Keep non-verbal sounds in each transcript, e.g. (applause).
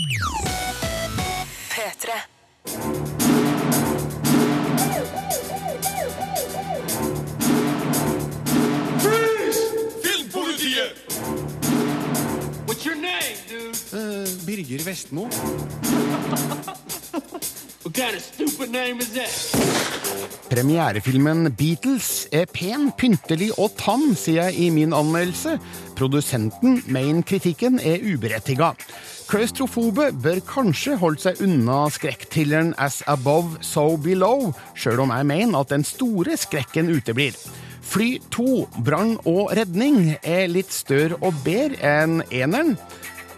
P3. Filmpolitiet! What's your name, dude? Birger Vestmo. (laughs) What kind of stupid name is that? Premierefilmen Beatles er pen, pyntelig og tam, sier jeg i min anmeldelse. Produsenten mener kritikken er uberettiga. Klaustrofobe bør kanskje holde seg unna skrekkthrilleren As Above, So Below, sjøl om jeg mener at den store skrekken uteblir. Fly 2, brann og redning, er litt større og bedre enn eneren.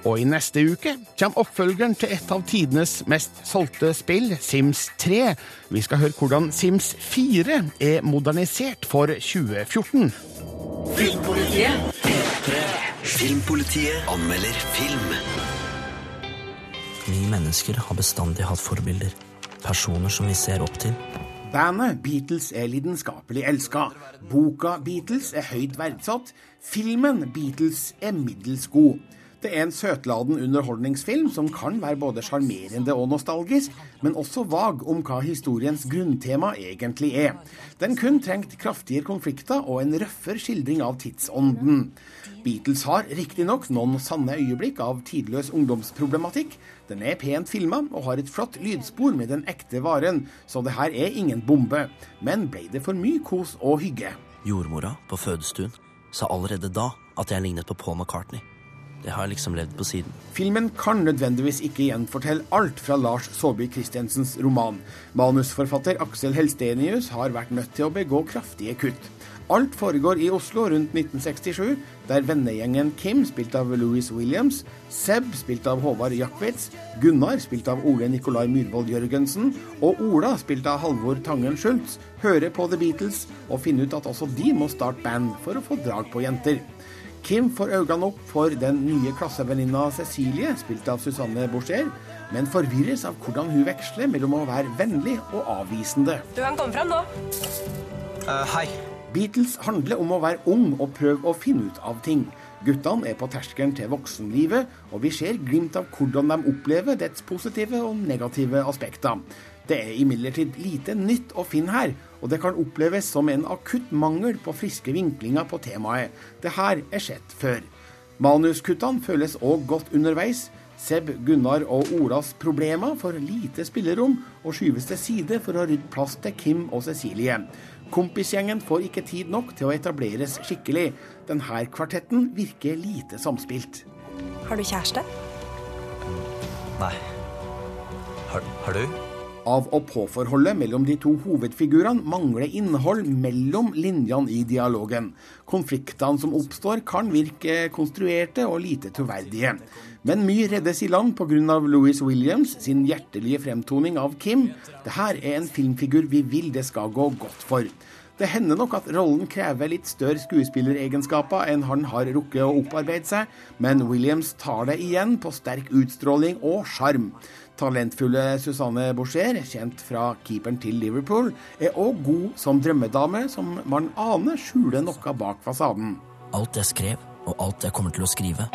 Og i neste uke kommer oppfølgeren til et av tidenes mest solgte spill, Sims 3. Vi skal høre hvordan Sims 4 er modernisert for 2014. Filmpolitiet. Filmpolitiet anmelder film. Vi mennesker har bestandig hatt forbilder. Personer som vi ser opp til. Bandet Beatles er lidenskapelig elska. Boka Beatles er høyt verdsatt. Filmen Beatles er middels god. Det er en søtladen underholdningsfilm som kan være både sjarmerende og nostalgisk, men også vag om hva historiens grunntema egentlig er. Den kun trengt kraftigere konflikter og en røffere skildring av tidsånden. Beatles har riktignok noen sanne øyeblikk av tidløs ungdomsproblematikk. Den er pent filma og har et flott lydspor med den ekte varen, så det her er ingen bombe. Men ble det for mye kos og hygge? Jordmora på fødestuen sa allerede da at jeg lignet på Paul McCartney. Det har liksom levd på siden. Filmen kan nødvendigvis ikke gjenfortelle alt fra Lars Saabye Christiansens roman. Manusforfatter Aksel Helstenius har vært nødt til å begå kraftige kutt. Alt foregår i Oslo rundt 1967, der vennegjengen Kim, spilt av Louis Williams, Seb, spilt av Håvard Jakwitz, Gunnar, spilt av Ole Nikolai Myhrvold Jørgensen, og Ola, spilt av Halvor Tangen Schultz, hører på The Beatles og finner ut at også de må starte band for å få drag på jenter. Kim får øynene opp for den nye klassevenninna Cecilie, spilt av Susanne Boucher, men forvirres av hvordan hun veksler mellom å være vennlig og avvisende. Du kan komme fram nå. hei. Beatles handler om å være ung og prøve å finne ut av ting. Guttene er på terskelen til voksenlivet, og vi ser glimt av hvordan de opplever dets positive og negative aspekter. Det er imidlertid lite nytt å finne her, og det kan oppleves som en akutt mangel på friske vinklinger på temaet. Det her er sett før. Manuskuttene føles òg godt underveis. Seb, Gunnar og Olas problemer får lite spillerom og skyves til side for å rydde plass til Kim og Cecilie. Kompisgjengen får ikke tid nok til å etableres skikkelig. Denne kvartetten virker lite samspilt. Har du kjæreste? Nei. Har, har du? Av og på-forholdet mellom de to hovedfigurene mangler innhold mellom linjene i dialogen. Konfliktene som oppstår kan virke konstruerte og lite troverdige. Men mye reddes i land pga. Louis Williams sin hjertelige fremtoning av Kim. Dette er en filmfigur vi vil det skal gå godt for. Det hender nok at rollen krever litt større skuespilleregenskaper enn han har rukket å opparbeide seg, men Williams tar det igjen på sterk utstråling og sjarm. Talentfulle Susanne Boucher, kjent fra keeperen til Liverpool, er òg god som drømmedame, som man aner skjuler noe bak fasaden. Alt jeg skrev, og alt jeg kommer til å skrive,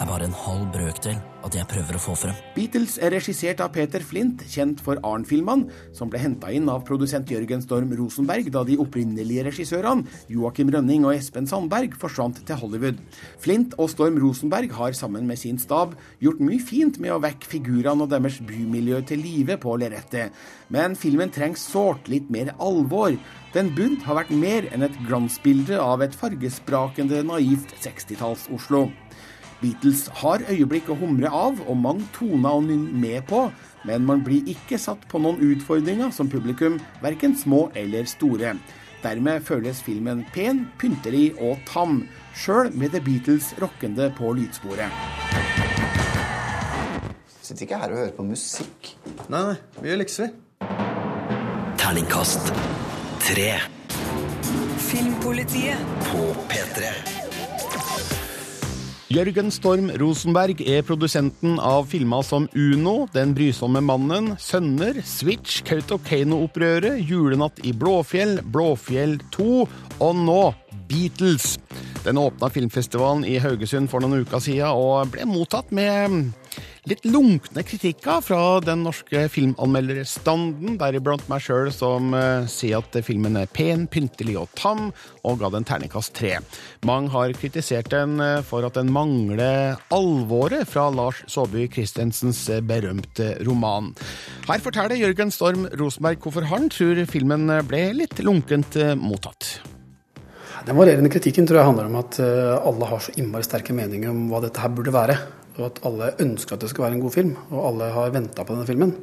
er bare en halv brøkdel av det jeg prøver å få frem. Beatles er regissert av Peter Flint, kjent for Arn-filmene, som ble henta inn av produsent Jørgen Storm Rosenberg da de opprinnelige regissørene, Joakim Rønning og Espen Sandberg, forsvant til Hollywood. Flint og Storm Rosenberg har sammen med sin stab gjort mye fint med å vekke figurene og deres bymiljø til live på lerretet, men filmen trenger sårt litt mer alvor. Den burde ha vært mer enn et glansbilde av et fargesprakende naivt 60-talls-Oslo. Beatles har øyeblikk å humre av og mange toner å nynne med på, men man blir ikke satt på noen utfordringer som publikum, verken små eller store. Dermed føles filmen pen, pyntelig og tam, sjøl med The Beatles rockende på lydsporet. Sitter ikke her og hører på musikk. Nei, nei, vi gjør lekser. Terningkast tre Filmpolitiet. på P3. Jørgen Storm Rosenberg er produsenten av filmer som Uno, Den brysomme mannen, Sønner, Switch, Kautokeino-opprøret, Julenatt i Blåfjell, Blåfjell 2 og nå Beatles. Den åpna filmfestivalen i Haugesund for noen uker siden og ble mottatt med litt lunkne kritikker fra den norske filmanmelderstanden, deriblant meg sjøl, som uh, sier at filmen er pen, pyntelig og tam, og ga den terningkast tre. Mange har kritisert den uh, for at den mangler alvoret fra Lars Saabye Christensens uh, berømte roman. Her forteller Jørgen Storm Rosenberg hvorfor han tror filmen ble litt lunkent mottatt. Den varierende kritikken tror jeg handler om at alle har så innmari sterke meninger om hva dette her burde være og at alle ønsker at det skal være en god film, og alle har venta på denne filmen.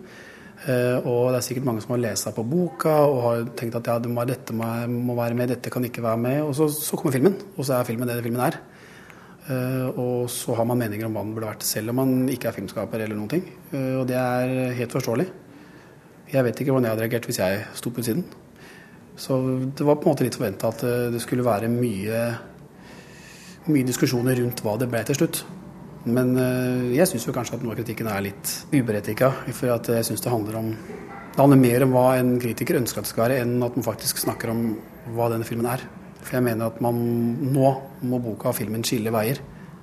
Eh, og det er sikkert mange som har lest seg på boka og har tenkt at ja, det må, dette må, være med, dette kan ikke være med. Og så, så, kommer filmen, og så er filmen det filmen er. Eh, og så har man meninger om hva den burde vært, selv om man ikke er filmskaper eller noen ting. Eh, og det er helt forståelig. Jeg vet ikke hvordan jeg hadde reagert hvis jeg sto på utsiden. Så det var på en måte litt forventa at det skulle være mye, mye diskusjoner rundt hva det ble til slutt. Men eh, jeg syns kanskje at noe av kritikken er litt uberettiga. For jeg syns det handler det handler mer om hva en kritiker ønsker at det skal være, enn at man faktisk snakker om hva denne filmen er. For jeg mener at man nå må boka og filmen skille veier.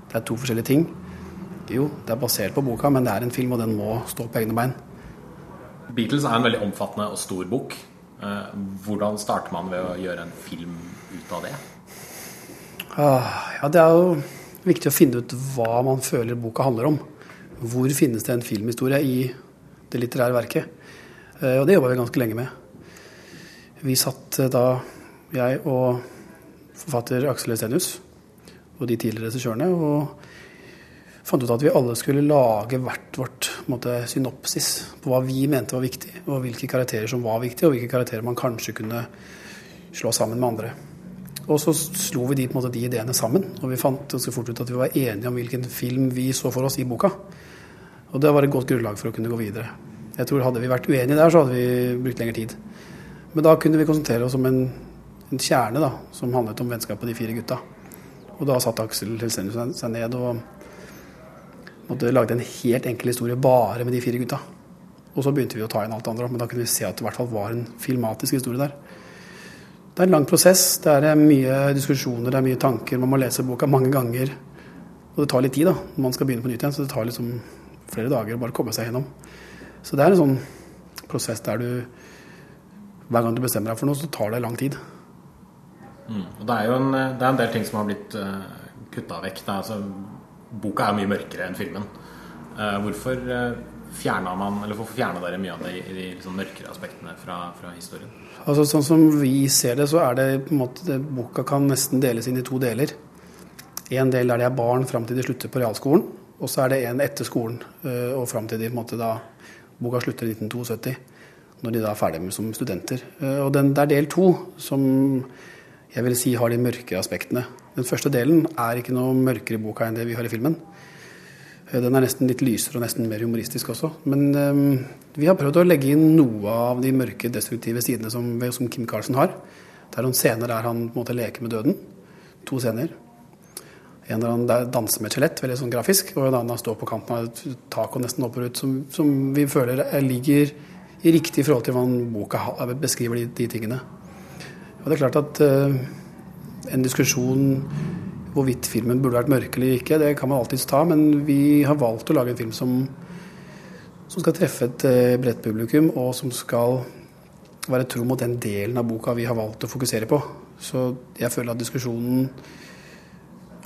Det er to forskjellige ting. Jo, det er basert på boka, men det er en film, og den må stå på egne bein. Beatles er en veldig omfattende og stor bok. Eh, hvordan starter man ved å gjøre en film ut av det? Ah, ja, det er jo viktig å finne ut hva man føler boka handler om. Hvor finnes det en filmhistorie i det litterære verket? Eh, og det jobba vi ganske lenge med. Vi satt eh, da, jeg og forfatter Aksel Estenius og de tidligere regissørene, og fant ut at vi alle skulle lage hvert vårt måte, synopsis på hva vi mente var viktig, og hvilke karakterer som var viktige, og hvilke karakterer man kanskje kunne slå sammen med andre. Og så slo vi de, måte, de, ideene sammen, og vi fant ganske fort ut at vi var enige om hvilken film vi så for oss i boka. Og det var et godt grunnlag for å kunne gå videre. Jeg tror Hadde vi vært uenige der, så hadde vi brukt lengre tid. Men da kunne vi konsentrere oss om en, en kjerne da, som handlet om vennskapet på de fire gutta. Og da satte Aksel Helstenius seg ned og måtte lage en helt enkel historie bare med de fire gutta. Og så begynte vi å ta inn alt det andre, men da kunne vi se at det i hvert fall var en filmatisk historie der. Det er en lang prosess. Det er mye diskusjoner, det er mye tanker. Man må lese boka mange ganger. Og det tar litt tid da, når man skal begynne på nytt igjen. Så det tar liksom flere dager å bare komme seg gjennom. Så det er en sånn prosess der du Hver gang du bestemmer deg for noe, så tar det lang tid. Mm. Og det er jo en, det er en, del ting som har blitt uh, eh, kutta vekk. Altså, boka er mye mørkere enn filmen. Uh, hvorfor uh, fjerna man, eller hvorfor fjerna dere mye av de, de liksom mørkere aspektene fra, fra historien? Altså Sånn som vi ser det, så er det på en måte boka kan nesten deles inn i to deler. En del der de er barn fram til de slutter på realskolen, og så er det en etter skolen øh, og fram til de på en måte da boka slutter i 1972. Når de da er ferdige som studenter. Og den, det er del to som jeg vil si har de mørke aspektene. Den første delen er ikke noe mørkere i boka enn det vi har i filmen. Eh, den er nesten litt lysere og nesten mer humoristisk også. Men um, vi har prøvd å legge inn noe av de mørke, destruktive sidene som, som Kim Carlsen har. Det er noen scener der han på en leker med døden. To scener. En der han danser med et skjelett, veldig sånn grafisk. Og en annen han står på kanten av et tak og nesten hopper ut, som, som, vi føler ligger i riktig forhold til hvordan boka beskriver de, de tingene. Og det er klart at uh, en diskusjon Hvorvidt filmen burde vært mørk eller ikke, det kan man alltids ta, men vi har valgt å lage en film som, som skal treffe et eh, bredt publikum, og som skal være tro mot den delen av boka vi har valgt å fokusere på. Så jeg føler at diskusjonen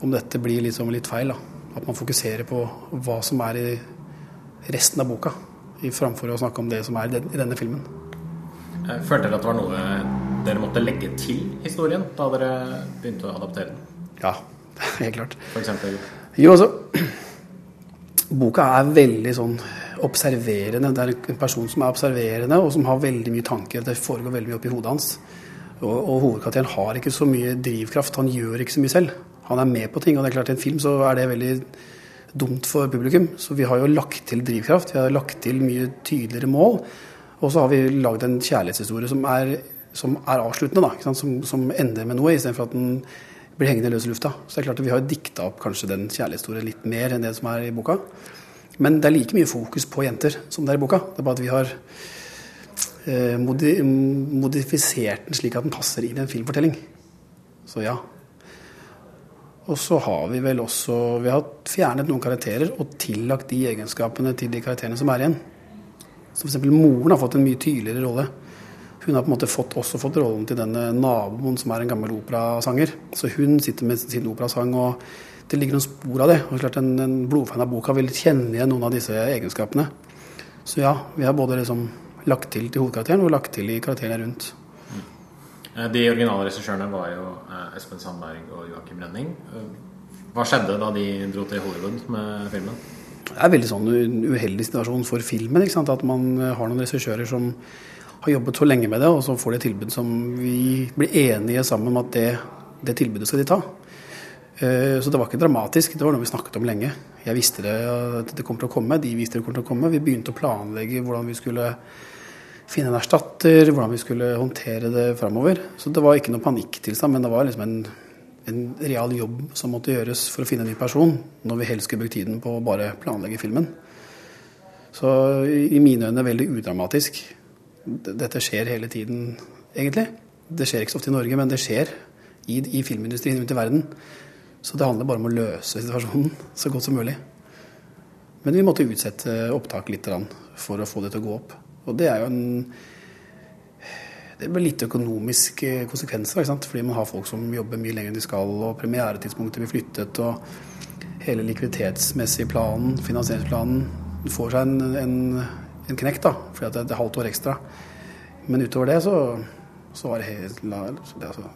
om dette blir liksom litt feil. Da. At man fokuserer på hva som er i resten av boka, i framfor å snakke om det som er i denne filmen. Jeg Følte at det var noe dere måtte legge til historien da dere begynte å adaptere den? Ja, (laughs) Helt klart. For eksempel? Jo, altså (clears throat) Boka er veldig sånn observerende. Det er en person som er observerende, og som har veldig mye tanker. Det foregår veldig mye oppi hodet hans. Og, og hovedkarakteren har ikke så mye drivkraft. Han gjør ikke så mye selv. Han er med på ting, og det er klart i en film så er det veldig dumt for publikum. Så vi har jo lagt til drivkraft. Vi har lagt til mye tydeligere mål. Og så har vi lagd en kjærlighetshistorie som er, som er avsluttende, da, som, som, ender med noe, istedenfor at den blir hengende løs i lufta. Så det er klart at vi har dikta opp kanskje den kjærlighetshistorien litt mer enn det som er i boka. Men det er like mye fokus på jenter som det er i boka. Det er bare at vi har eh, modi modifisert den slik at den passer inn i en filmfortelling. Så ja. Og så har vi vel også Vi har fjernet noen karakterer og tillagt de egenskapene til de karakterene som er igjen. Som f.eks. moren har fått en mye tydeligere rolle. Hun har på en måte fått, også fått rollen til denne naboen som er en gammel operasanger. Så hun sitter med sin operasang, og det ligger noen spor av det. Og klart En, en blodfan av boka vil kjenne igjen noen av disse egenskapene. Så ja, vi har både liksom lagt til til hovedkarakteren og lagt til i karakterene rundt. Eh, De originale regissørene var jo eh, Espen Sandberg og Joakim Rønning. Eh, Hva skjedde da de dro til Hollywood med filmen? Det er en veldig sånn uheldig situasjon for filmen. At man har noen regissører som har jobbet så lenge med det, og så får de et tilbud som vi blir enige sammen om at det, det tilbudet skal de ta. Eh, Så det var ikke dramatisk, det var noe vi snakket om lenge. Jeg visste det, at det kom til å komme, de visste det kom til å komme. Vi begynte å planlegge hvordan vi skulle finne en erstatter, hvordan vi skulle håndtere det framover. Så det var ikke noe panikktilstand, men det var liksom en, en real jobb som måtte gjøres for å finne en ny person, når vi helst skulle brukt tiden på å bare planlegge filmen. Så i mine øyne veldig udramatisk. Dette skjer hele tiden, egentlig. Det skjer ikke så ofte i Norge, men det skjer i, i filmindustrien rundt i verden. Så det handler bare om å løse situasjonen så godt som mulig. Men vi måtte utsette opptak litt for å få det til å gå opp. Og det er jo en Det blir litt økonomiske konsekvenser, ikke sant? fordi man har folk som jobber mye lenger enn de skal, og premieretidspunktet blir flyttet, og hele likviditetsmessige planen, finansieringsplanen, får seg en, en, en knekk, da, fordi at det er et halvt år ekstra. Men utover det så, så var det helt det, altså,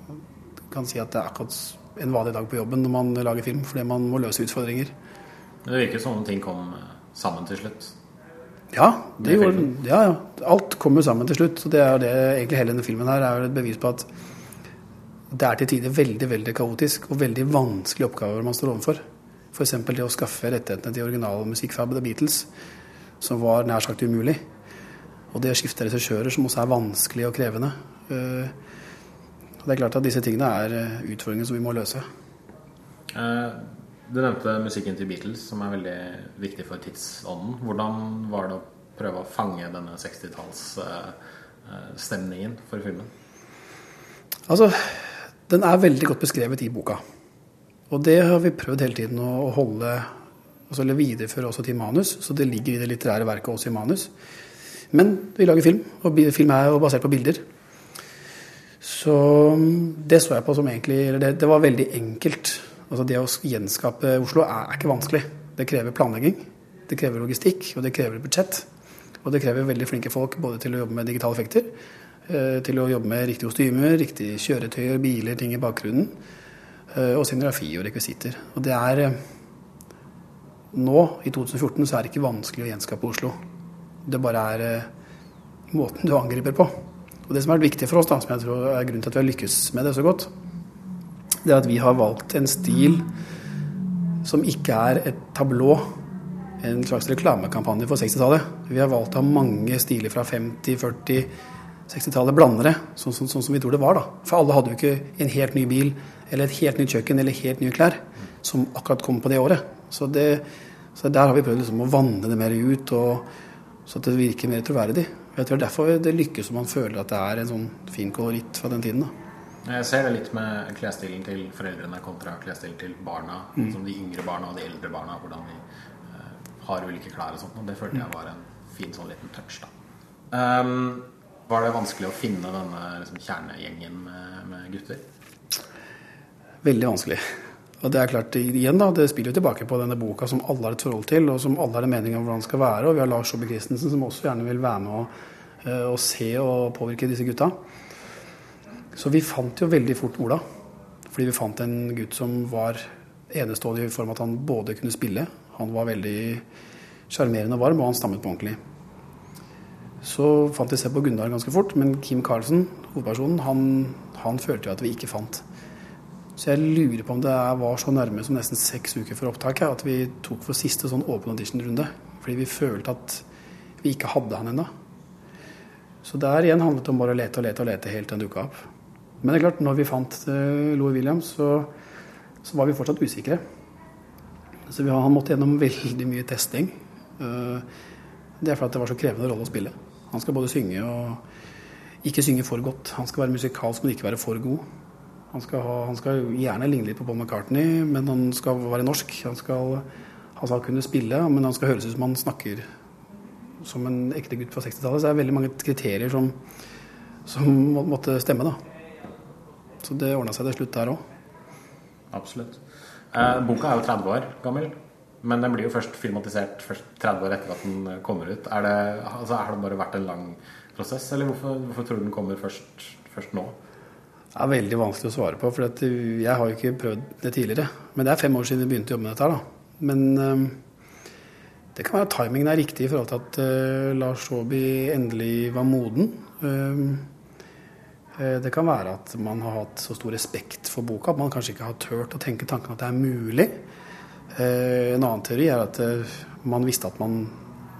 kan si at det er akkurat en vanlig dag på jobben når man lager film, fordi man må løse utfordringer. Det virker som om ting kom eh, sammen til slutt. Ja, det gjorde, ja, ja. Alt kommer sammen til slutt. Så det er det egentlig hele denne filmen her er et bevis på at det er til tider veldig veldig kaotisk og veldig vanskelige oppgaver man står overfor. F.eks. det å skaffe rettighetene til originalmusikk fra The Beatles, som var nær sagt umulig. Og det å skifte regissører, som også er vanskelig og krevende. Eh, Det er klart at disse tingene er eh, utfordringer som vi må løse. Eh, Du nevnte musikken til Beatles, som er veldig viktig for tidsånden. Hvordan var det å prøve å fange denne 60-tallsstemningen for filmen? Altså, den er veldig godt beskrevet i boka. Og det har vi prøvd hele tiden å å holde altså, Eller videreføre også til manus, så det ligger i det litterære verket også i manus. Men vi lager film, og film er jo basert på bilder. Så mm, det så jeg på som egentlig det, det var veldig enkelt. Altså Det å gjenskape Oslo er, er ikke vanskelig. Det krever planlegging, det krever logistikk, og det krever budsjett. Og det krever veldig flinke folk både til å jobbe med digitale effekter, eh, til å jobbe med riktige kostymer, riktige kjøretøyer, biler, ting i bakgrunnen, eh, og scenografi og rekvisitter. Og det er eh, Nå, i 2014, så er det ikke vanskelig å gjenskape Oslo. Det bare er eh, måten du angriper på. Og det som er viktig for oss, da, som jeg tror er grunnen til at vi har lykkes med det så godt, det er at vi har valgt en stil som ikke er et tablå, en slags reklamekampanje for 60-tallet. Vi har valgt å ha mange stiler fra 50-, 40-, 60-tallet blandere, sånn, sånn, sånn som vi tror det var. da. For alle hadde jo ikke en helt ny bil, eller et helt nytt kjøkken, eller helt nye klær, som akkurat kom på det året. Så, det, så der har vi prøvd liksom å vanne det mer ut, og, så at det virker mer troverdig. Jeg tror er derfor det lykkes om man føler at det er en sånn fin koloritt fra den tiden. da. Jeg ser det litt med klesstilen til foreldrene kontra klesstilen til barna. Mm. Som de yngre barna og de eldre barna. Hvordan de uh, har ulike klær og sånt. Og det følte jeg var en fin sånn liten touch. da. Um, var det vanskelig å finne denne liksom, kjernegjengen med, med gutter? Veldig vanskelig. Og det er klart, igjen da, det spiller jo tilbake på denne boka som alle har et forhold til, og som alle har en mening om hvordan den skal være. Og vi har Lars Saabye Christensen som også gjerne vil være med og, og, se og påvirke disse gutta. Så vi fant jo veldig fort Ola. Fordi vi fant en gutt som var enestående i form av at han både kunne spille, han var veldig sjarmerende og varm, og han stammet på ordentlig. Så fant vi se på Gunnar ganske fort, men Kim Carlsen, hovedpersonen, han, han følte jo at vi ikke fant. Så jeg lurer på om det var så nærme som nesten seks uker før opptaket at vi tok for siste sånn åpen audition-runde. Fordi vi følte at vi ikke hadde han ennå. Så der igjen handlet det om bare å lete og lete og lete helt til han dukka opp. Men det er klart, når vi fant uh, Louis Williams, så, så var vi fortsatt usikre. Så vi, han måtte gjennom veldig mye testing. Eh, det er fordi det var så krevende rolle å spille. Han skal både synge og ikke synge for godt. Han skal være musikalsk, men ikke være for god. Han skal, ha, han skal gjerne ligne litt på Paul McCartney, men han skal være norsk. Han skal, han skal kunne spille, men han skal høres ut som han snakker som en ekte gutt fra 60-tallet. Så det er veldig mange kriterier som, som må, måtte stemme, da. Så det ordna seg til slutt der òg. Absolutt. Eh, boka er jo 30 år gammel, men den blir jo først filmatisert først 30 år etter at den eh, kommer ut. Er det, altså, har det bare vært en lang prosess, eller hvorfor, hvorfor tror du den kommer først, først nå? Det er veldig vanskelig å svare på, for jeg har jo ikke prøvd det tidligere. Men det er fem år siden vi begynte å jobbe med dette da. Men um, det kan være at timingen er riktig i forhold til at uh, Lars Saabye endelig var moden. Det kan være at man har hatt så stor respekt for boka at man kanskje ikke har turt å tenke tanken at det er mulig. En annen teori er at man visste at man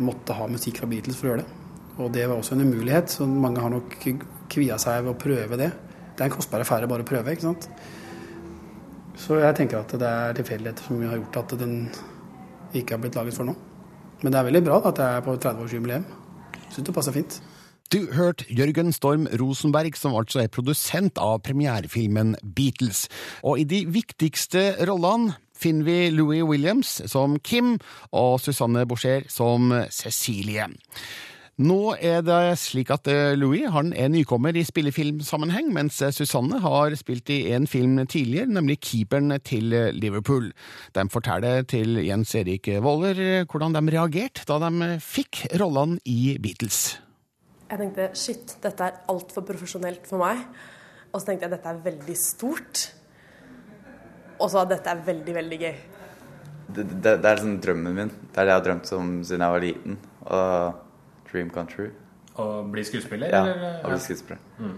måtte ha musikk fra Beatles for å gjøre det. Og det var også en umulighet, så mange har nok kvia seg ved å prøve det. Det er en kostbar affære bare å prøve, ikke sant. Så jeg tenker at det er tilfeldigheter som har gjort at den ikke har blitt laget for nå. Men det er veldig bra at jeg er på 30-årsjubileum. Syns det passer fint. Du hørte Jørgen Storm Rosenberg, som altså er produsent av premierefilmen Beatles. Og i de viktigste rollene finner vi Louis Williams som Kim og Susanne Boucher som Cecilie. Nå er det slik at eh, Louis han er nykommer i spillefilmsammenheng, mens eh, Susanne har spilt i en film tidligere, nemlig Keeperen til eh, Liverpool. De forteller til Jens Erik Våler hvordan de reagerte da de fikk rollene i Beatles. Jeg tenkte shit, dette er altfor profesjonelt for meg. Og så tenkte jeg dette er veldig stort. Og så at dette er veldig, veldig gøy. Det, det, det er sånn drømmen min. Det er det jeg har drømt om siden jeg var liten. Og dream come true. Å bli skuespiller? Ja, eller? å bli skuespiller. Mm.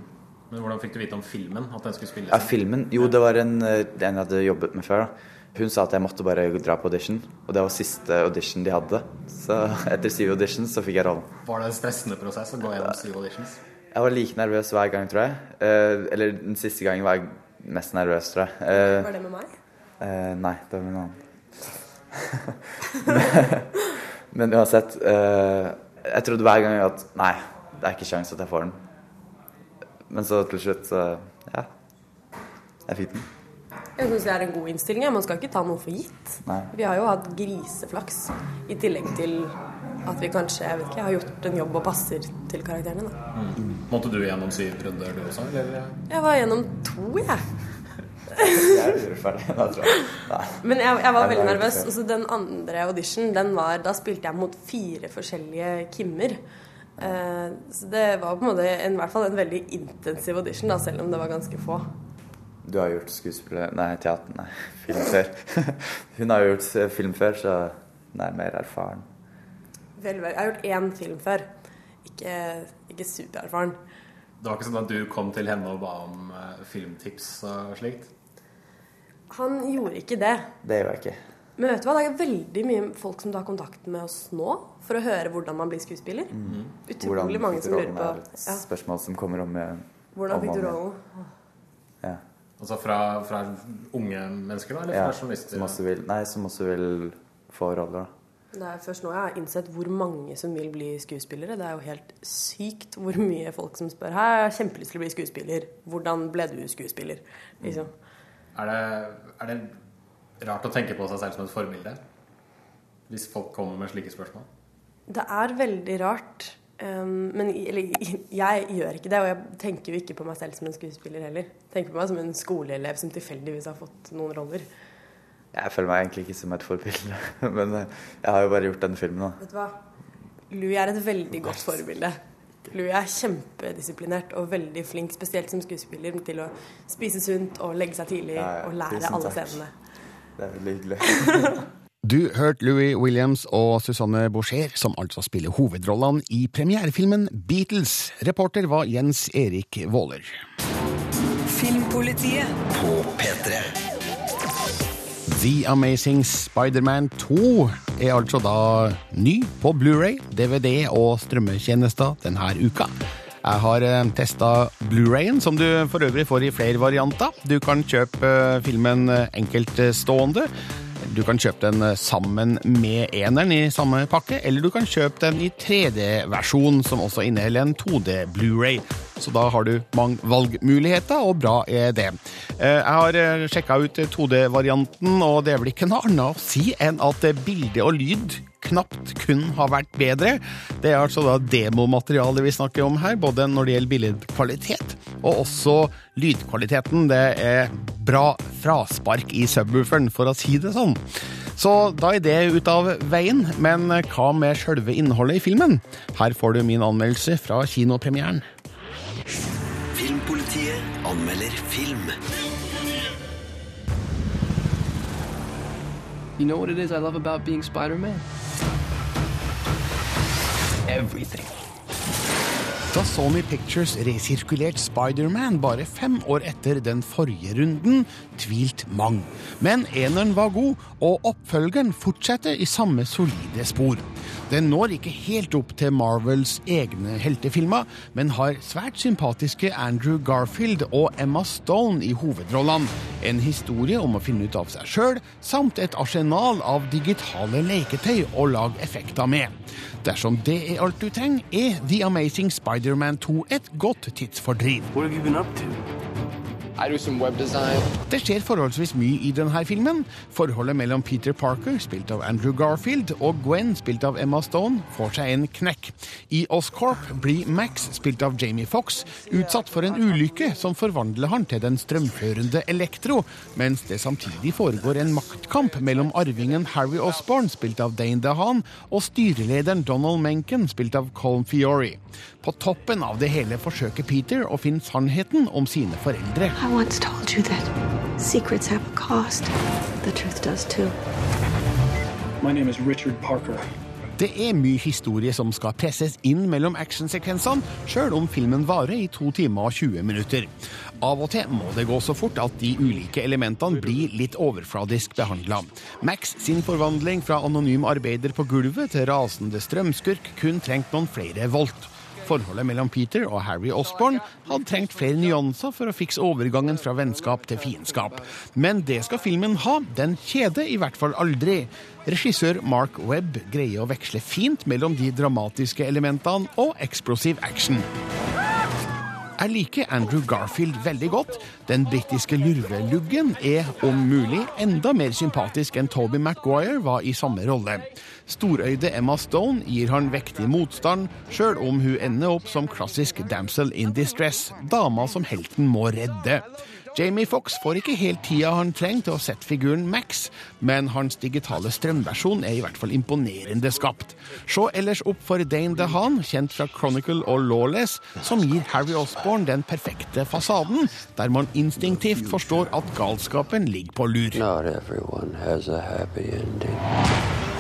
Men hvordan fikk du vite om filmen? At den skulle spilles? Ja, filmen? Jo, det var en, en jeg hadde jobbet med før. da. Hun sa at jeg måtte bare dra på audition, og det var siste audition de hadde. Så (laughs) etter syv auditions så fikk jeg rollen. Var det en stressende prosess å gå gjennom syv auditions? Jeg var like nervøs hver gang, tror jeg. Eh, eller den siste gangen var jeg mest nervøs, tror jeg. Eh, Var det med meg? eh, nei, det var med en annen. (laughs) men, (laughs) men uansett eh, Jeg trodde hver gang at nei, det er ikke sjans at jeg får den. Men så til slutt, så ja. Jeg fikk den. Jeg syns det er en god innstilling. Man skal ikke ta noe for gitt. Nei. Vi har jo hatt griseflaks, i tillegg til at vi kanskje jeg vet ikke, har gjort en jobb og passer til karakterene. Da. Mm. Måtte du gjennom syv runder, du også? Eller? Jeg var gjennom to, jeg. Jeg gjorde ferdig. Da, tror jeg. Nei. Men jeg, jeg var Nei, veldig er nervøs. Og så den andre audition, den var, da spilte jeg mot fire forskjellige Kimmer. Eh, så det var på en måte en, i hvert fall en veldig intensiv audition, da, selv om det var ganske få. Du har gjort skuespiller... Nei, teater... Nei, (laughs) film før. (laughs) Hun har gjort eh, film før, så hun er mer erfaren. Vel, vel. Jeg har gjort én film før. Ikke, ikke supererfaren. Det var ikke sånn at du kom til henne og ba om eh, filmtips og slikt? Han gjorde ikke det. Det gjør jeg ikke. Men vet du hva, det er veldig mye folk som tar kontakt med oss nå for å høre hvordan man blir skuespiller. Utrolig mange som lurer på er et ja, spørsmål som kommer om hvordan om fikk du rollen. Ja. Altså fra, fra unge mennesker, da? Eller ja. fra journalister? Som også vil, nei, som også vil få roller, da. Det er først nå jeg har innsett hvor mange som vil bli skuespillere. Det er jo helt sykt hvor mye folk som spør Hei, jeg har kjempelyst til å bli skuespiller. Hvordan ble du skuespiller? Liksom. Er, det, er det rart å tenke på seg selv som et forbilde? Hvis folk kommer med slike spørsmål? Det er veldig rart. Um, men eller, jeg gjør ikke det, og jeg tenker jo ikke på meg selv som en skuespiller heller. Jeg tenker på meg som en skoleelev som tilfeldigvis har fått noen roller. Jeg føler meg egentlig ikke som et forbilde, (laughs) men eh, jeg har jo bare gjort den filmen, da. Vet du hva? Louis er et veldig godt forbilde. Louis er kjempedisiplinert og veldig flink, spesielt som skuespiller, til å spise sunt og legge seg tidlig Ja, ja. og lære Tusen alle takk. scenene. Det er veldig hyggelig. (laughs) Du hørte Louis Williams og Susanne Boucher, som altså spiller hovedrollene i premierefilmen Beatles. Reporter var Jens Erik Våler. Filmpolitiet på P3. The Amazing Spiderman 2 er altså da ny på Blu-ray, DVD og strømmetjenester denne uka. Jeg har testa Blu-rayen, som du for øvrig får i flere varianter. Du kan kjøpe eh, filmen enkeltstående. Du kan kjøpe den eh, sammen med eneren i samme pakke, eller du kan kjøpe den i 3D-versjon, som også inneholder en 2D Blu-ray. Så da har du mange valgmuligheter, og bra er det. Eh, Jeg har sjekka ut 2D-varianten, og det er vel ikke noe annet å si enn at bilde og lyd knapt kun har vært bedre. Det er altså da demomaterialet vi snakker om her, både når det gjelder billedkvalitet og også lydkvaliteten. Det er bra fraspark i subwooferen, for å si det sånn. Så da er det ut av veien, men hva med sjølve innholdet i filmen? Her får du min anmeldelse fra kinopremieren. Filmpolitiet anmelder film. You know what it is I love about being Spider Man? Everything. Da Sony Pictures resirkulerte Spiderman bare fem år etter den forrige runden, tvilt mang. Men eneren var god, og oppfølgeren fortsetter i samme solide spor. Den når ikke helt opp til Marvels egne heltefilmer, men har svært sympatiske Andrew Garfield og Emma Stone i hovedrollene. En historie om å finne ut av seg sjøl, samt et arsenal av digitale leketøy å lage effekter med. Dersom det er alt du trenger, er The Amazing Spider-Man 2 et godt tidsfordriv. What have you been up to? Det skjer forholdsvis mye i denne filmen. Forholdet mellom Peter Parker, spilt av Andrew Garfield, og Gwen, spilt av Emma Stone, får seg en knekk. I Oscorp blir Max, spilt av Jamie Fox, utsatt for en ulykke som forvandler han til den strømførende Elektro, mens det samtidig foregår en maktkamp mellom arvingen Harry Osborn, spilt av Dane DeHaan, og styrelederen Donald Menken, spilt av Colm Fiore. På toppen av det hele forsøker Peter å finne sannheten om sine foreldre. I once told you that secrets have a cost. The truth does too. My name is Richard Parker. Det er mye historie som skal presses inn mellom actionsekvensene, sjøl om filmen varer i to timer og 20 minutter. Av og til må det gå så fort at de ulike elementene blir litt overfladisk behandla. Max sin forvandling fra anonym arbeider på gulvet til rasende strømskurk kun trengt noen flere volt. Forholdet mellom Peter og Harry Osborn hadde trengt flere nyanser for å fikse overgangen fra vennskap til fiendskap. Men det skal filmen ha. Den kjeder i hvert fall aldri. Regissør Mark Webb greier å veksle fint mellom de dramatiske elementene og eksplosiv action. Jeg liker Andrew Garfield veldig godt. Den britiske lurveluggen er om mulig enda mer sympatisk enn Toby Maguire var i samme rolle. Storøyde Emma Stone gir han vektig motstand, sjøl om hun ender opp som klassisk damsel in distress, dama som helten må redde. Jamie Fox får ikke helt tida han trenger til å sette figuren Max, men hans digitale strømversjon er i hvert fall imponerende skapt. Se ellers opp for Dane DeHaan, kjent fra Chronicle og Lawless, som gir Harry Osborn den perfekte fasaden, der man instinktivt forstår at galskapen ligger på lur. Not everyone has a happy ending.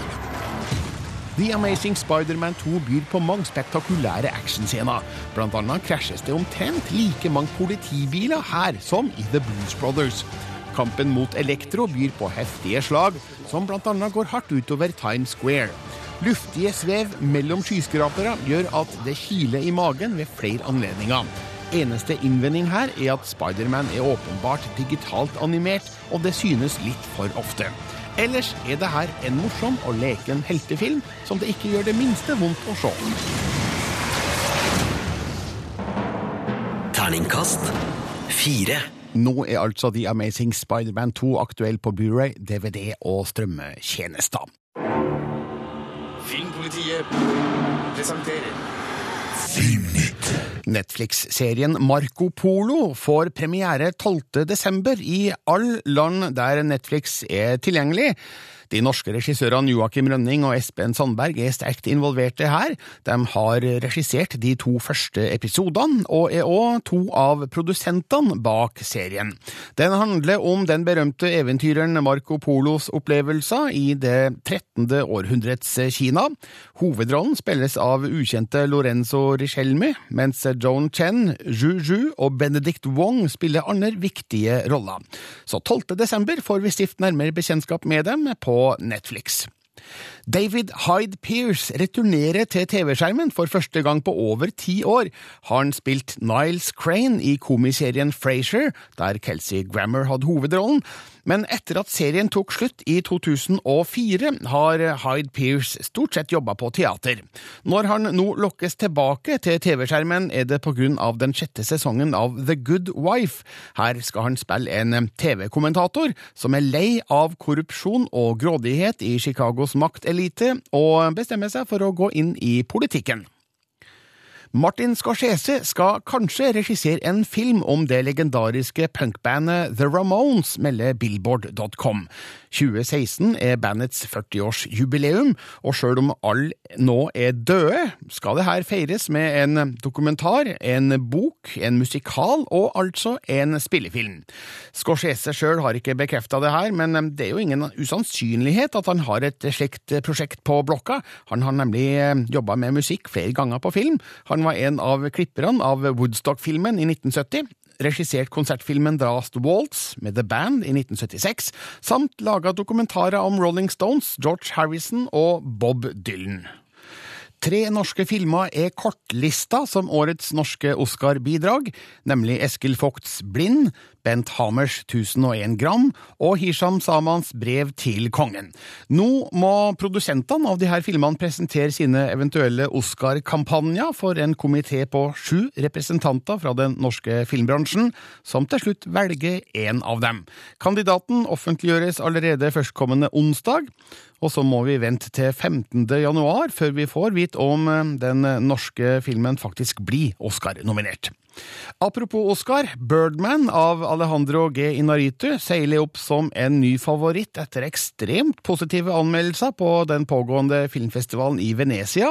The Amazing Spider-Man 2 byr på mange spektakulære actionscener. Blant annet krasjes det omtrent like mange politibiler her som i The Blues Brothers. Kampen mot Elektro byr på heftige slag, som annet går hardt utover Times Square. Luftige svev mellom skyskrapere gjør at det kiler i magen ved flere anledninger. Eneste innvending her er at Spiderman er åpenbart digitalt animert, og det synes litt for ofte. Ellers er det her en morsom og leken heltefilm som det ikke gjør det minste vondt å se. Terningkast fire. Nå er altså The Amazing Spider-Man 2 aktuell på Blu-ray, DVD og strømmetjenester. Filmpolitiet presenterer Netflix-serien Marco Polo får premiere 12. desember i all land der Netflix er tilgjengelig. De norske regissørene Joakim Rønning og Espen Sandberg er sterkt involverte her. De har regissert de to første episodene, og er òg to av produsentene bak serien. Den handler om den berømte eventyreren Marco Polos opplevelser i det 13. århundrets Kina. Hovedrollen spilles av ukjente Lorenzo Richelmi, mens Joan Chen, Zhu Zhu og Benedict Wong spiller andre viktige roller. Så 12. desember får vi stift nærmere bekjentskap med dem på Netflix. David Hyde Pierce returnerer til TV-skjermen for første gang på over ti år. Har han spilt Niles Crane i komiserien Frasier, der Kelsey Grammer hadde hovedrollen. Men etter at serien tok slutt i 2004, har Hyde Pierce stort sett jobba på teater. Når han nå lokkes tilbake til TV-skjermen, er det på grunn av den sjette sesongen av The Good Wife. Her skal han spille en TV-kommentator som er lei av korrupsjon og grådighet i Chicagos maktelite, og bestemmer seg for å gå inn i politikken. Martin Scorsese skal kanskje regissere en film om det legendariske punkbandet The Ramones, melder Billboard.com. 2016 er bandets 40-årsjubileum, og sjøl om alle nå er døde, skal det her feires med en dokumentar, en bok, en musikal og altså en spillefilm. Scorsese sjøl har ikke bekrefta det her, men det er jo ingen usannsynlighet at han har et slikt prosjekt på blokka. Han har nemlig jobba med musikk flere ganger på film. Han var en av klipperne av Woodstock-filmen i 1970 regissert konsertfilmen Last Waltz med The Band i 1976, samt laga dokumentarer om Rolling Stones, George Harrison og Bob Dylan. Tre norske filmer er kortlista som årets norske Oscar-bidrag, nemlig Eskil Vogts Blind, Bent Hamers 1001 gram og Hisham Samans brev til kongen. Nå må produsentene av de her filmene presentere sine eventuelle Oscar-kampanjer for en komité på sju representanter fra den norske filmbransjen, som til slutt velger én av dem. Kandidaten offentliggjøres allerede førstkommende onsdag. Og så må vi vente til 15. januar før vi får vite om den norske filmen faktisk blir Oscar-nominert. Apropos Oscar, Birdman av Alejandro G. Inaritu seiler opp som en ny favoritt etter ekstremt positive anmeldelser på den pågående filmfestivalen i Venezia.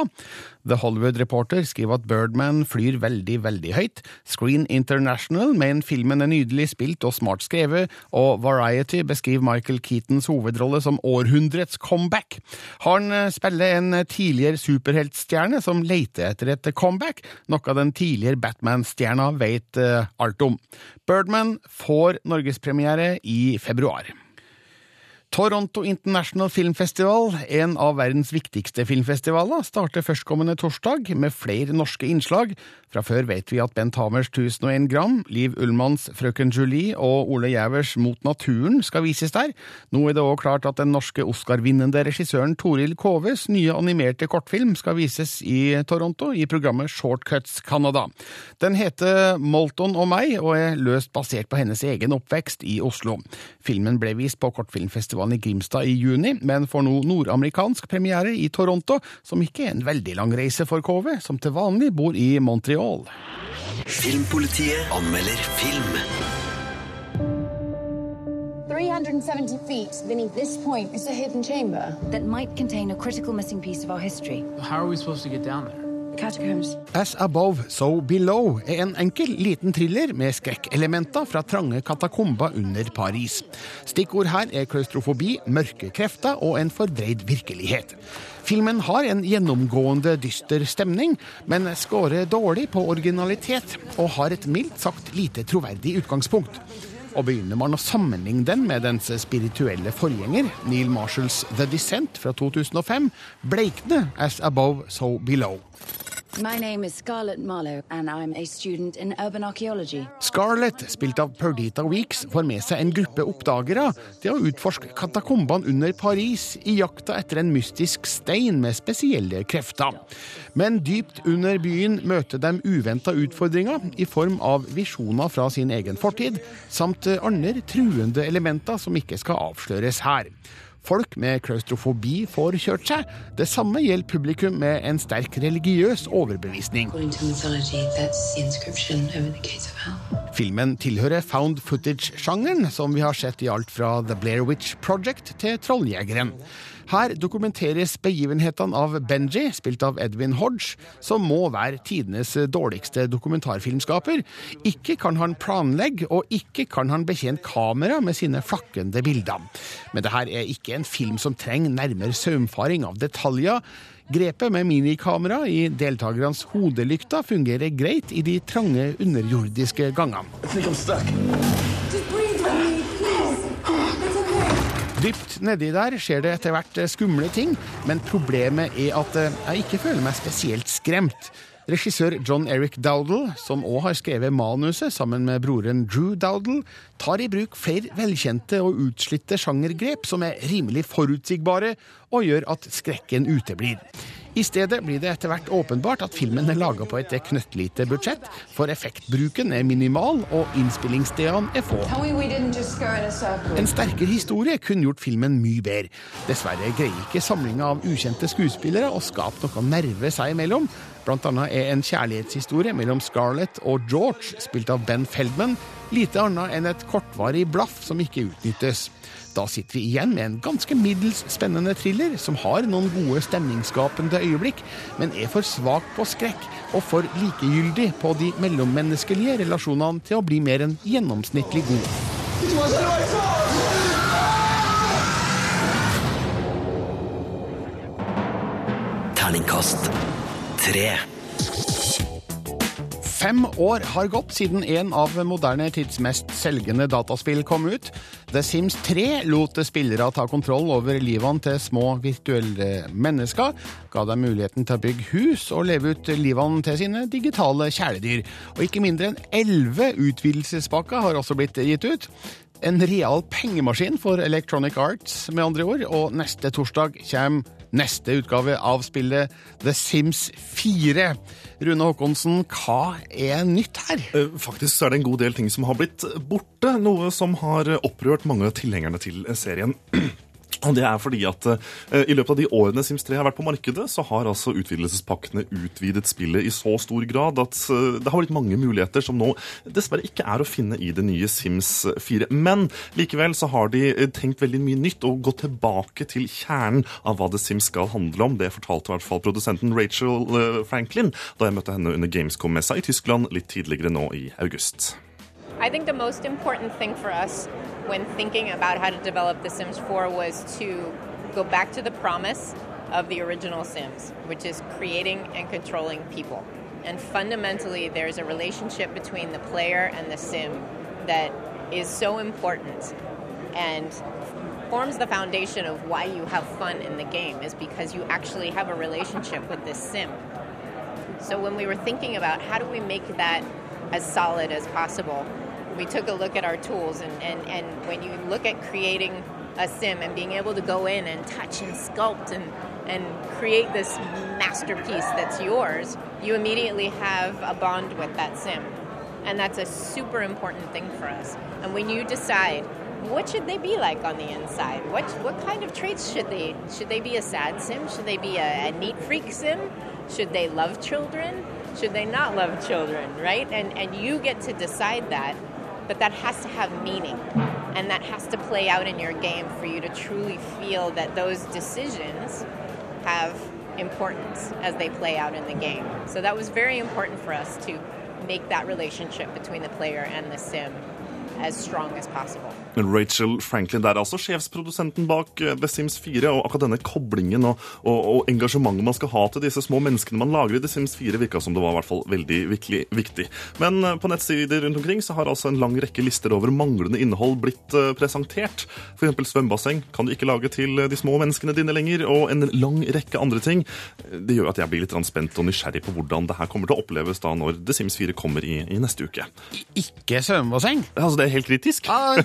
The Hollywood Reporter skriver at Birdman flyr veldig, veldig høyt. Screen International mener filmen er nydelig spilt og smart skrevet, og Variety beskriver Michael Keatons hovedrolle som århundrets comeback. Han spiller en tidligere superheltstjerne som leter etter et comeback, noe den tidligere Batman-stjerna vet alt om. Birdman får norgespremiere i februar. Toronto International Film Festival, en av verdens viktigste filmfestivaler, starter førstkommende torsdag med flere norske innslag. Fra før vet vi at Bent Hamers 1001 gram, Liv Ullmanns Frøken Julie og Ole Gjævers Mot naturen skal vises der. Nå er det òg klart at den norske Oscar-vinnende regissøren Toril Koves nye animerte kortfilm skal vises i Toronto i programmet Shortcuts Canada. Den heter Molton og meg, og er løst basert på hennes egen oppvekst i Oslo. Filmen ble vist på kortfilmfestivalen i Grimstad i juni, men får nå nordamerikansk premiere i Toronto, som ikke er en veldig lang reise for KV, som til vanlig bor i Montreal. Filmpolitiet anmelder film. 370 feet beneath this point is a hidden chamber that might contain a critical missing piece of our history. How are we supposed to get down there? As Above, So Below er en enkel, liten thriller med skrekkelementer fra trange katakomber under Paris. Stikkord her er klaustrofobi, mørke krefter og en fordreid virkelighet. Filmen har en gjennomgående dyster stemning, men scorer dårlig på originalitet og har et mildt sagt lite troverdig utgangspunkt. Og begynner man å sammenligne den med dens spirituelle forgjenger, Neil Marshalls The Descent fra 2005, bleikner As Above, So Below. My name Scarlett Marlowe, and I'm a student in urban archaeology. Scarlett, spilt av Perdita Weeks, får med seg en gruppe oppdagere til å utforske katakombene under Paris i jakta etter en mystisk stein med spesielle krefter. Men dypt under byen møter de uventa utfordringer i form av visjoner fra sin egen fortid, samt andre truende elementer som ikke skal avsløres her. Folk med klaustrofobi får kjørt seg. Det samme gjelder publikum med en sterk religiøs overbevisning. Filmen tilhører found footage-sjangeren, som vi har sett i alt fra The Blair Witch Project til Trolljegeren. Her dokumenteres begivenhetene av Benji, spilt av Edwin Hodge, som må være tidenes dårligste dokumentarfilmskaper. Ikke kan han planlegge, og ikke kan han betjene kamera med sine flakkende bilder. Men det her er ikke en film som trenger nærmere saumfaring av detaljer. Grepet med minikamera i deltakernes hodelykter fungerer greit i de trange underjordiske gangene. Dypt nedi der skjer det etter hvert eh, skumle ting, men problemet er at eh, jeg ikke føler meg spesielt skremt. Regissør John Eric Dowdle, som òg har skrevet manuset sammen med broren Drew Dowdle, tar i bruk flere velkjente og utslitte sjangergrep som er rimelig forutsigbare, og gjør at skrekken uteblir. I stedet blir det etter hvert åpenbart at filmen er laga på et knøttlite budsjett, for effektbruken er minimal, og innspillingsstedene er få. En sterkere historie kunne gjort filmen mye bedre. Dessverre greier ikke samlinga av ukjente skuespillere å skape noe nerve seg imellom. Blant annet er en kjærlighetshistorie mellom Scarlett og George, spilt av Ben Feldman, lite annet enn et kortvarig blaff som ikke utnyttes. Da sitter vi igjen med en ganske middels spennende thriller som har noen gode stemningsskapende øyeblikk, men er for svak på skrekk og for likegyldig på de mellommenneskelige relasjonene til å bli mer enn gjennomsnittlig god. Terningkast tre. Fem år har gått siden en av moderne tids mest selgende dataspill kom ut. The Sims 3 lot spillere ta kontroll over livene til små virtuelle mennesker, ga dem muligheten til å bygge hus og leve ut livene til sine digitale kjæledyr. Og ikke mindre enn elleve utvidelsespakker har også blitt gitt ut. En real pengemaskin for Electronic Arts, med andre ord, og neste torsdag kommer neste utgave av spillet The Sims 4. Rune Håkonsen, hva er nytt her? Eh, Faktisk er det en god del ting som har blitt borte, noe som har opprørt mange av tilhengerne til serien. (clears throat) Og det er fordi at eh, I løpet av de årene Sims 3 har vært på markedet, så har altså utvidelsespakkene utvidet spillet i så stor grad at eh, det har blitt mange muligheter som nå dessverre ikke er å finne i det nye Sims 4. Men likevel så har de eh, tenkt veldig mye nytt og gått tilbake til kjernen av hva The Sims skal handle om. Det fortalte i hvert fall produsenten Rachel eh, Franklin da jeg møtte henne under Gamescom-messa i Tyskland litt tidligere nå i august. I think the most important thing for us when thinking about how to develop The Sims 4 was to go back to the promise of the original Sims, which is creating and controlling people. And fundamentally, there's a relationship between the player and the Sim that is so important and forms the foundation of why you have fun in the game, is because you actually have a relationship with this Sim. So when we were thinking about how do we make that as solid as possible, we took a look at our tools and, and, and when you look at creating a sim and being able to go in and touch and sculpt and, and create this masterpiece that's yours, you immediately have a bond with that sim. And that's a super important thing for us. And when you decide what should they be like on the inside? What what kind of traits should they should they be a sad sim? Should they be a, a neat freak sim? Should they love children? Should they not love children? Right? And and you get to decide that, but that has to have meaning, and that has to play out in your game for you to truly feel that those decisions have importance as they play out in the game. So that was very important for us to make that relationship between the player and the sim as strong as possible. Rachel Franklin der, altså sjefsprodusenten bak eh, The Sims 4. Og akkurat denne koblingen og, og, og engasjementet man skal ha til disse små menneskene man lager i The Sims 4, virka som det var i hvert fall veldig viktig. viktig. Men eh, på nettsider rundt omkring så har altså en lang rekke lister over manglende innhold blitt eh, presentert. F.eks. svømmebasseng kan du ikke lage til de små menneskene dine lenger, og en lang rekke andre ting. Det gjør at jeg blir litt spent og nysgjerrig på hvordan det her kommer til å oppleves da når The Sims 4 kommer i, i neste uke. Ikke svømmebasseng? Altså, det er helt kritisk. Ja,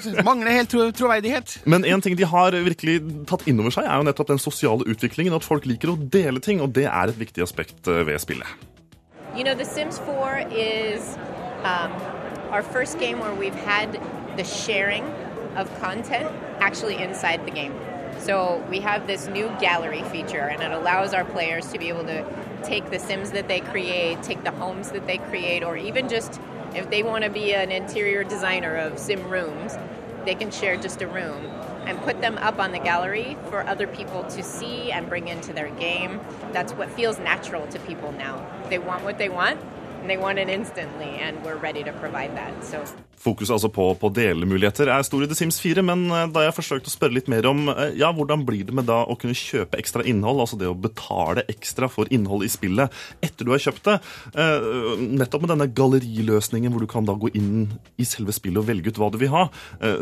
mangler helt tro troverdighet. Men en ting de har virkelig tatt inn over seg, er jo nettopp den sosiale utviklingen. At folk liker å dele ting, og det er et viktig aspekt eh, ved spillet. You know, The Sims 4 is um, our first game where we've had the sharing of content actually inside the game. So we have this new gallery feature, and it allows our players to be able to take the Sims that they create, take the homes that they create, or even just if they want to be an interior designer of Sim rooms, they can share just a room and put them up on the gallery for other people to see and bring into their game. That's what feels natural to people now. They want what they want, and they want it instantly, and we're ready to provide that. So Fokuset altså på, på delemuligheter er stor i The Sims 4, men eh, da jeg forsøkte å spørre litt mer om eh, ja, hvordan blir det med da å kunne kjøpe ekstra innhold, altså det å betale ekstra for innhold i spillet etter du har kjøpt det, eh, nettopp med denne galleriløsningen hvor du kan da gå inn i selve spillet og velge ut hva du vil ha,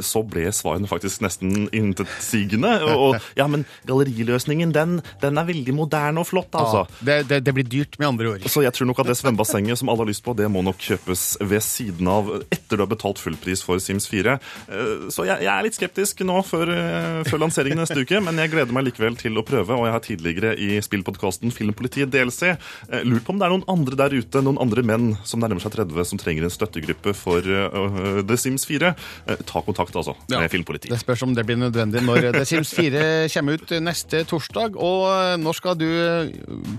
så ble svarene faktisk nesten intetsigende. Og ja, men galleriløsningen, den, den er veldig moderne og flott, altså. Ja, det, det, det blir dyrt, med andre ord. Så jeg tror nok at det svømmebassenget som alle har lyst på, det må nok kjøpes ved siden av etter du har betalt fullpris for Sims 4. Eh, Så jeg, jeg er litt skeptisk nå før, eh, før lanseringen neste uke, men jeg gleder meg likevel til å prøve. Og jeg har tidligere i spillpodkasten Filmpolitiet DLC eh, lurt på om det er noen andre der ute, noen andre menn som nærmer seg 30 som trenger en støttegruppe for uh, The Sims 4. Eh, Ta kontakt, altså, med Filmpolitiet. Det spørs om det blir nødvendig når The Sims 4 kommer ut neste torsdag. Og når skal du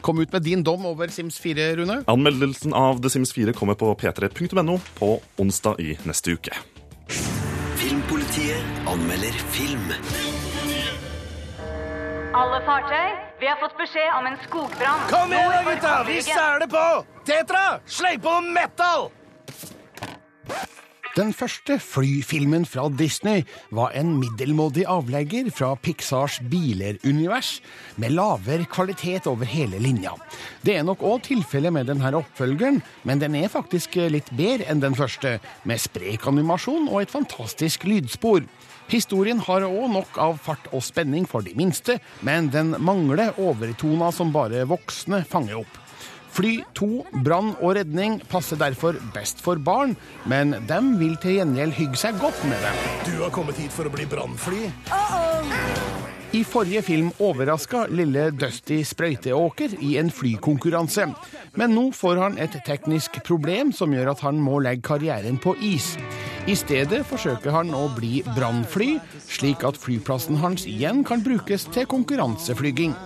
komme ut med din dom over Sims 4, Rune? Anmeldelsen av The Sims 4 kommer på p3.no på onsdag i neste uke. Filmpolitiet anmelder film. Alle fartøy, vi har fått beskjed om en skogbrann. Kom igjen, da, gutta! Vi sæler på! Tetra, sleng på metal! Den første flyfilmen fra Disney var en middelmådig avlegger fra Pixars biler-univers, med lavere kvalitet over hele linja. Det er nok òg tilfellet med denne oppfølgeren, men den er faktisk litt bedre enn den første, med sprek animasjon og et fantastisk lydspor. Historien har òg nok av fart og spenning for de minste, men den mangler overtoner som bare voksne fanger opp. Fly 2, brann og redning passer derfor best for barn, men dem vil til gjengjeld hygge seg godt med dem. Du har kommet hit for å bli brannfly. I forrige film overraska lille Dusty Sprøyteåker i en flykonkurranse. Men nå får han et teknisk problem som gjør at han må legge karrieren på is. I stedet forsøker han å bli brannfly, slik at flyplassen hans igjen kan brukes til konkurranseflyging.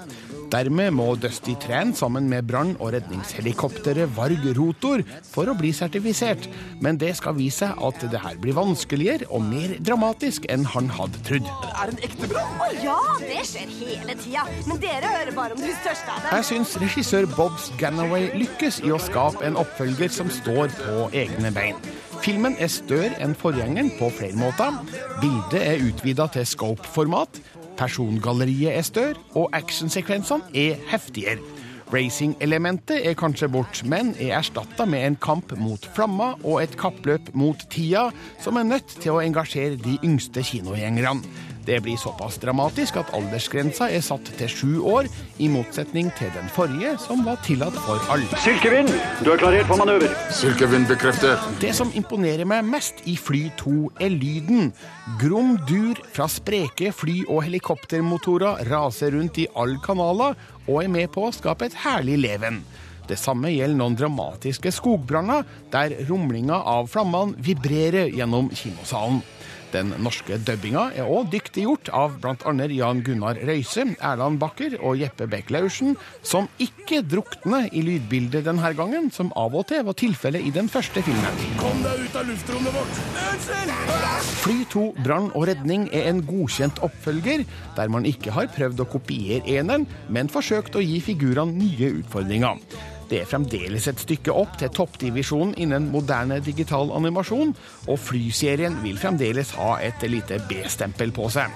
Dermed må Dusty Tran sammen med brann- og redningshelikopteret Varg Rotor for å bli sertifisert, men det skal vise seg at det her blir vanskeligere og mer dramatisk enn han hadde trodd. Er en ekte brann? Å ja, det skjer hele tida. Men dere hører bare om de største av dem. Jeg syns regissør Bob Ganaway lykkes i å skape en oppfølger som står på egne bein. Filmen er større enn forgjengeren på flere måter. Bildet er utvida til scope-format. Persongalleriet er større, og actionsekvensene er heftigere. Racing-elementet er kanskje bort, men er erstatta med en kamp mot flammer og et kappløp mot tida, som er nødt til å engasjere de yngste kinogjengerne. Det blir såpass dramatisk at aldersgrensa er satt til sju år, i motsetning til den forrige, som var tillatt for alle. Silkevind, du er klarert for manøver. Silkevind bekreftet. Det som imponerer meg mest i Fly 2, er lyden. Grom dur fra spreke fly- og helikoptermotorer raser rundt i alle kanaler og er med på å skape et herlig leven. Det samme gjelder noen dramatiske skogbranner, der rumlinga av flammene vibrerer gjennom kinosalen. Den norske dubbinga er òg dyktig gjort av bl.a. Jan Gunnar Røise, Erland Bakker og Jeppe Laursen, som ikke drukner i lydbildet denne gangen, som av og til var tilfellet i den første filmen. Kom deg ut av luftrommet vårt! Unnskyld! Fly 2 brann og redning er en godkjent oppfølger, der man ikke har prøvd å kopiere eneren, men forsøkt å gi figurene nye utfordringer. Det er fremdeles et stykke opp til toppdivisjonen innen moderne digital animasjon, og flyserien vil fremdeles ha et lite B-stempel på seg.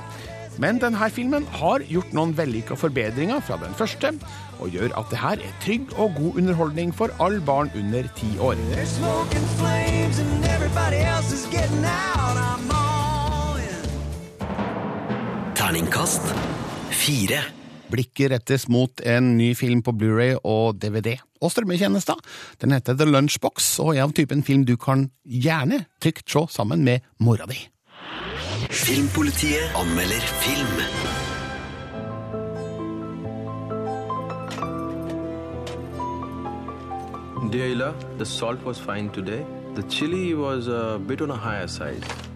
Men denne filmen har gjort noen vellykka forbedringer fra den første, og gjør at det her er trygg og god underholdning for alle barn under ti år. Terningkast fire. Blikket rettes mot en ny film på Blu-ray og DVD og strømmetjenester. Den heter The Lunchbox og er av typen film du kan gjerne trygt se sammen med mora di. Filmpolitiet anmelder film. Dear Ila, the salt was fine today. The chili was a bit on a higher side.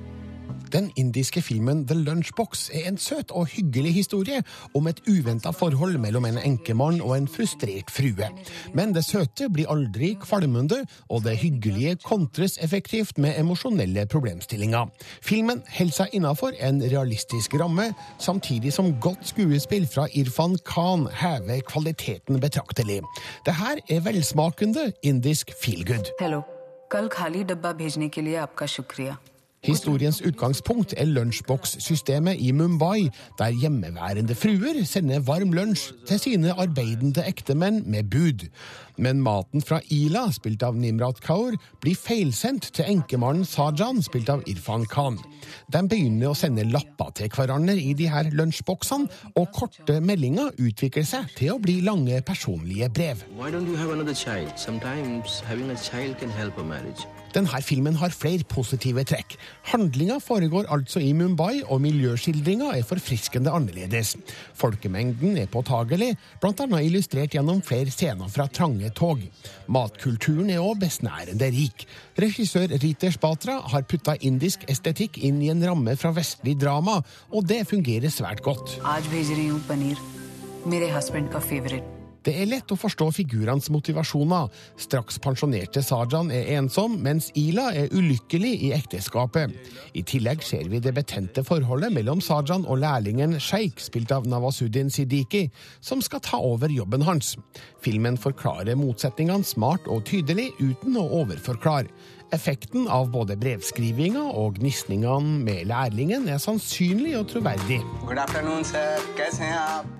Den indiske filmen The Lunchbox er en søt og hyggelig historie om et uventa forhold mellom en enkemann og en frustrert frue. Men det søte blir aldri kvalmende, og det hyggelige kontres effektivt med emosjonelle problemstillinger. Filmen holder seg innafor en realistisk ramme, samtidig som godt skuespill fra Irfan Khan hever kvaliteten betraktelig. Det her er velsmakende indisk feelgood. Hello. Kal khali dabba bhejne ke liye shukriya. Historiens utgangspunkt er lunsjbokssystemet i Mumbai, der hjemmeværende fruer sender varm lunsj til sine arbeidende ektemenn med bud. Men maten fra Ila, spilt av Nimrat Kaur, blir feilsendt til enkemannen Sajan, spilt av Irfan Khan. De begynner å sende lapper til hverandre i de her lunsjboksene, og korte meldinger utvikler seg til å bli lange personlige brev. Why don't you have another child? Sometimes having a child can help a marriage. Denne filmen har flere positive trekk. Handlinga foregår altså i Mumbai, og miljøskildringa er forfriskende annerledes. Folkemengden er påtagelig, bl.a. illustrert gjennom flere scener fra trange tog. Matkulturen er òg besnærende rik. Regissør Ritesh Batra har putta indisk estetikk inn i en ramme fra vestlig drama, og det fungerer svært godt. Mere husband ka favorite det er lett å forstå figurenes motivasjoner. Straks pensjonerte Sajan er ensom, mens Ila er ulykkelig i ekteskapet. I tillegg ser vi det betente forholdet mellom Sajan og lærlingen Sheikh, spilt av Nawasuddin Siddiqui, som skal ta over jobben hans. Filmen forklarer motsetningene smart og tydelig, uten å overforklare. Effekten av både brevskrivinga og gnisningene med lærlingen er sannsynlig og troverdig.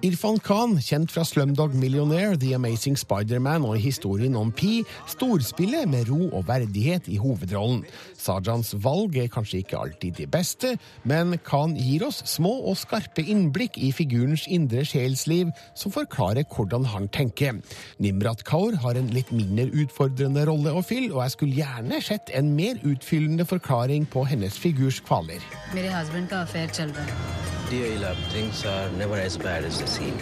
Irfan Khan, kjent fra Slumdog Millionaire, The Amazing Spiderman og historien om Pi, storspiller med ro og verdighet i hovedrollen. Sajans valg er kanskje ikke alltid de beste, men Khan gir oss små og skarpe innblikk i figurens indre sjelsliv, som forklarer hvordan han tenker. Nimrat Kaur har en litt mindre utfordrende rolle å fylle, og jeg skulle gjerne sett bedt en mer utfyllende forklaring på hennes figurs kvaler.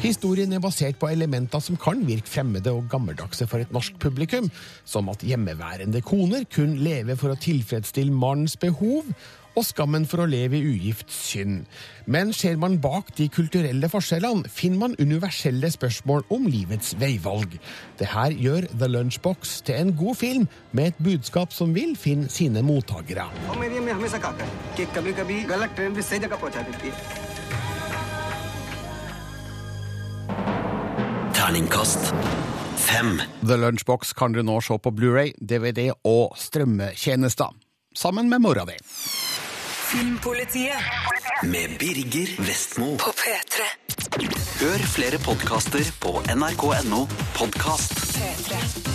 Historien er basert på elementer som kan virke fremmede og gammeldagse for et norsk publikum, som at hjemmeværende koner kun lever for å tilfredsstille mannens behov, og skammen for å leve i ugift synd. Men ser man bak de kulturelle forskjellene, finner man universelle spørsmål om livets veivalg. Det her gjør The Lunchbox til en god film med et budskap som vil finne sine mottakere. The Lunchbox kan du nå se på Blu-ray, DVD og strømmetjenester. Sammen med mora di. Filmpolitiet Med Birger Vestmo. på P3. Hør flere podkaster på nrk.no podkast. P3.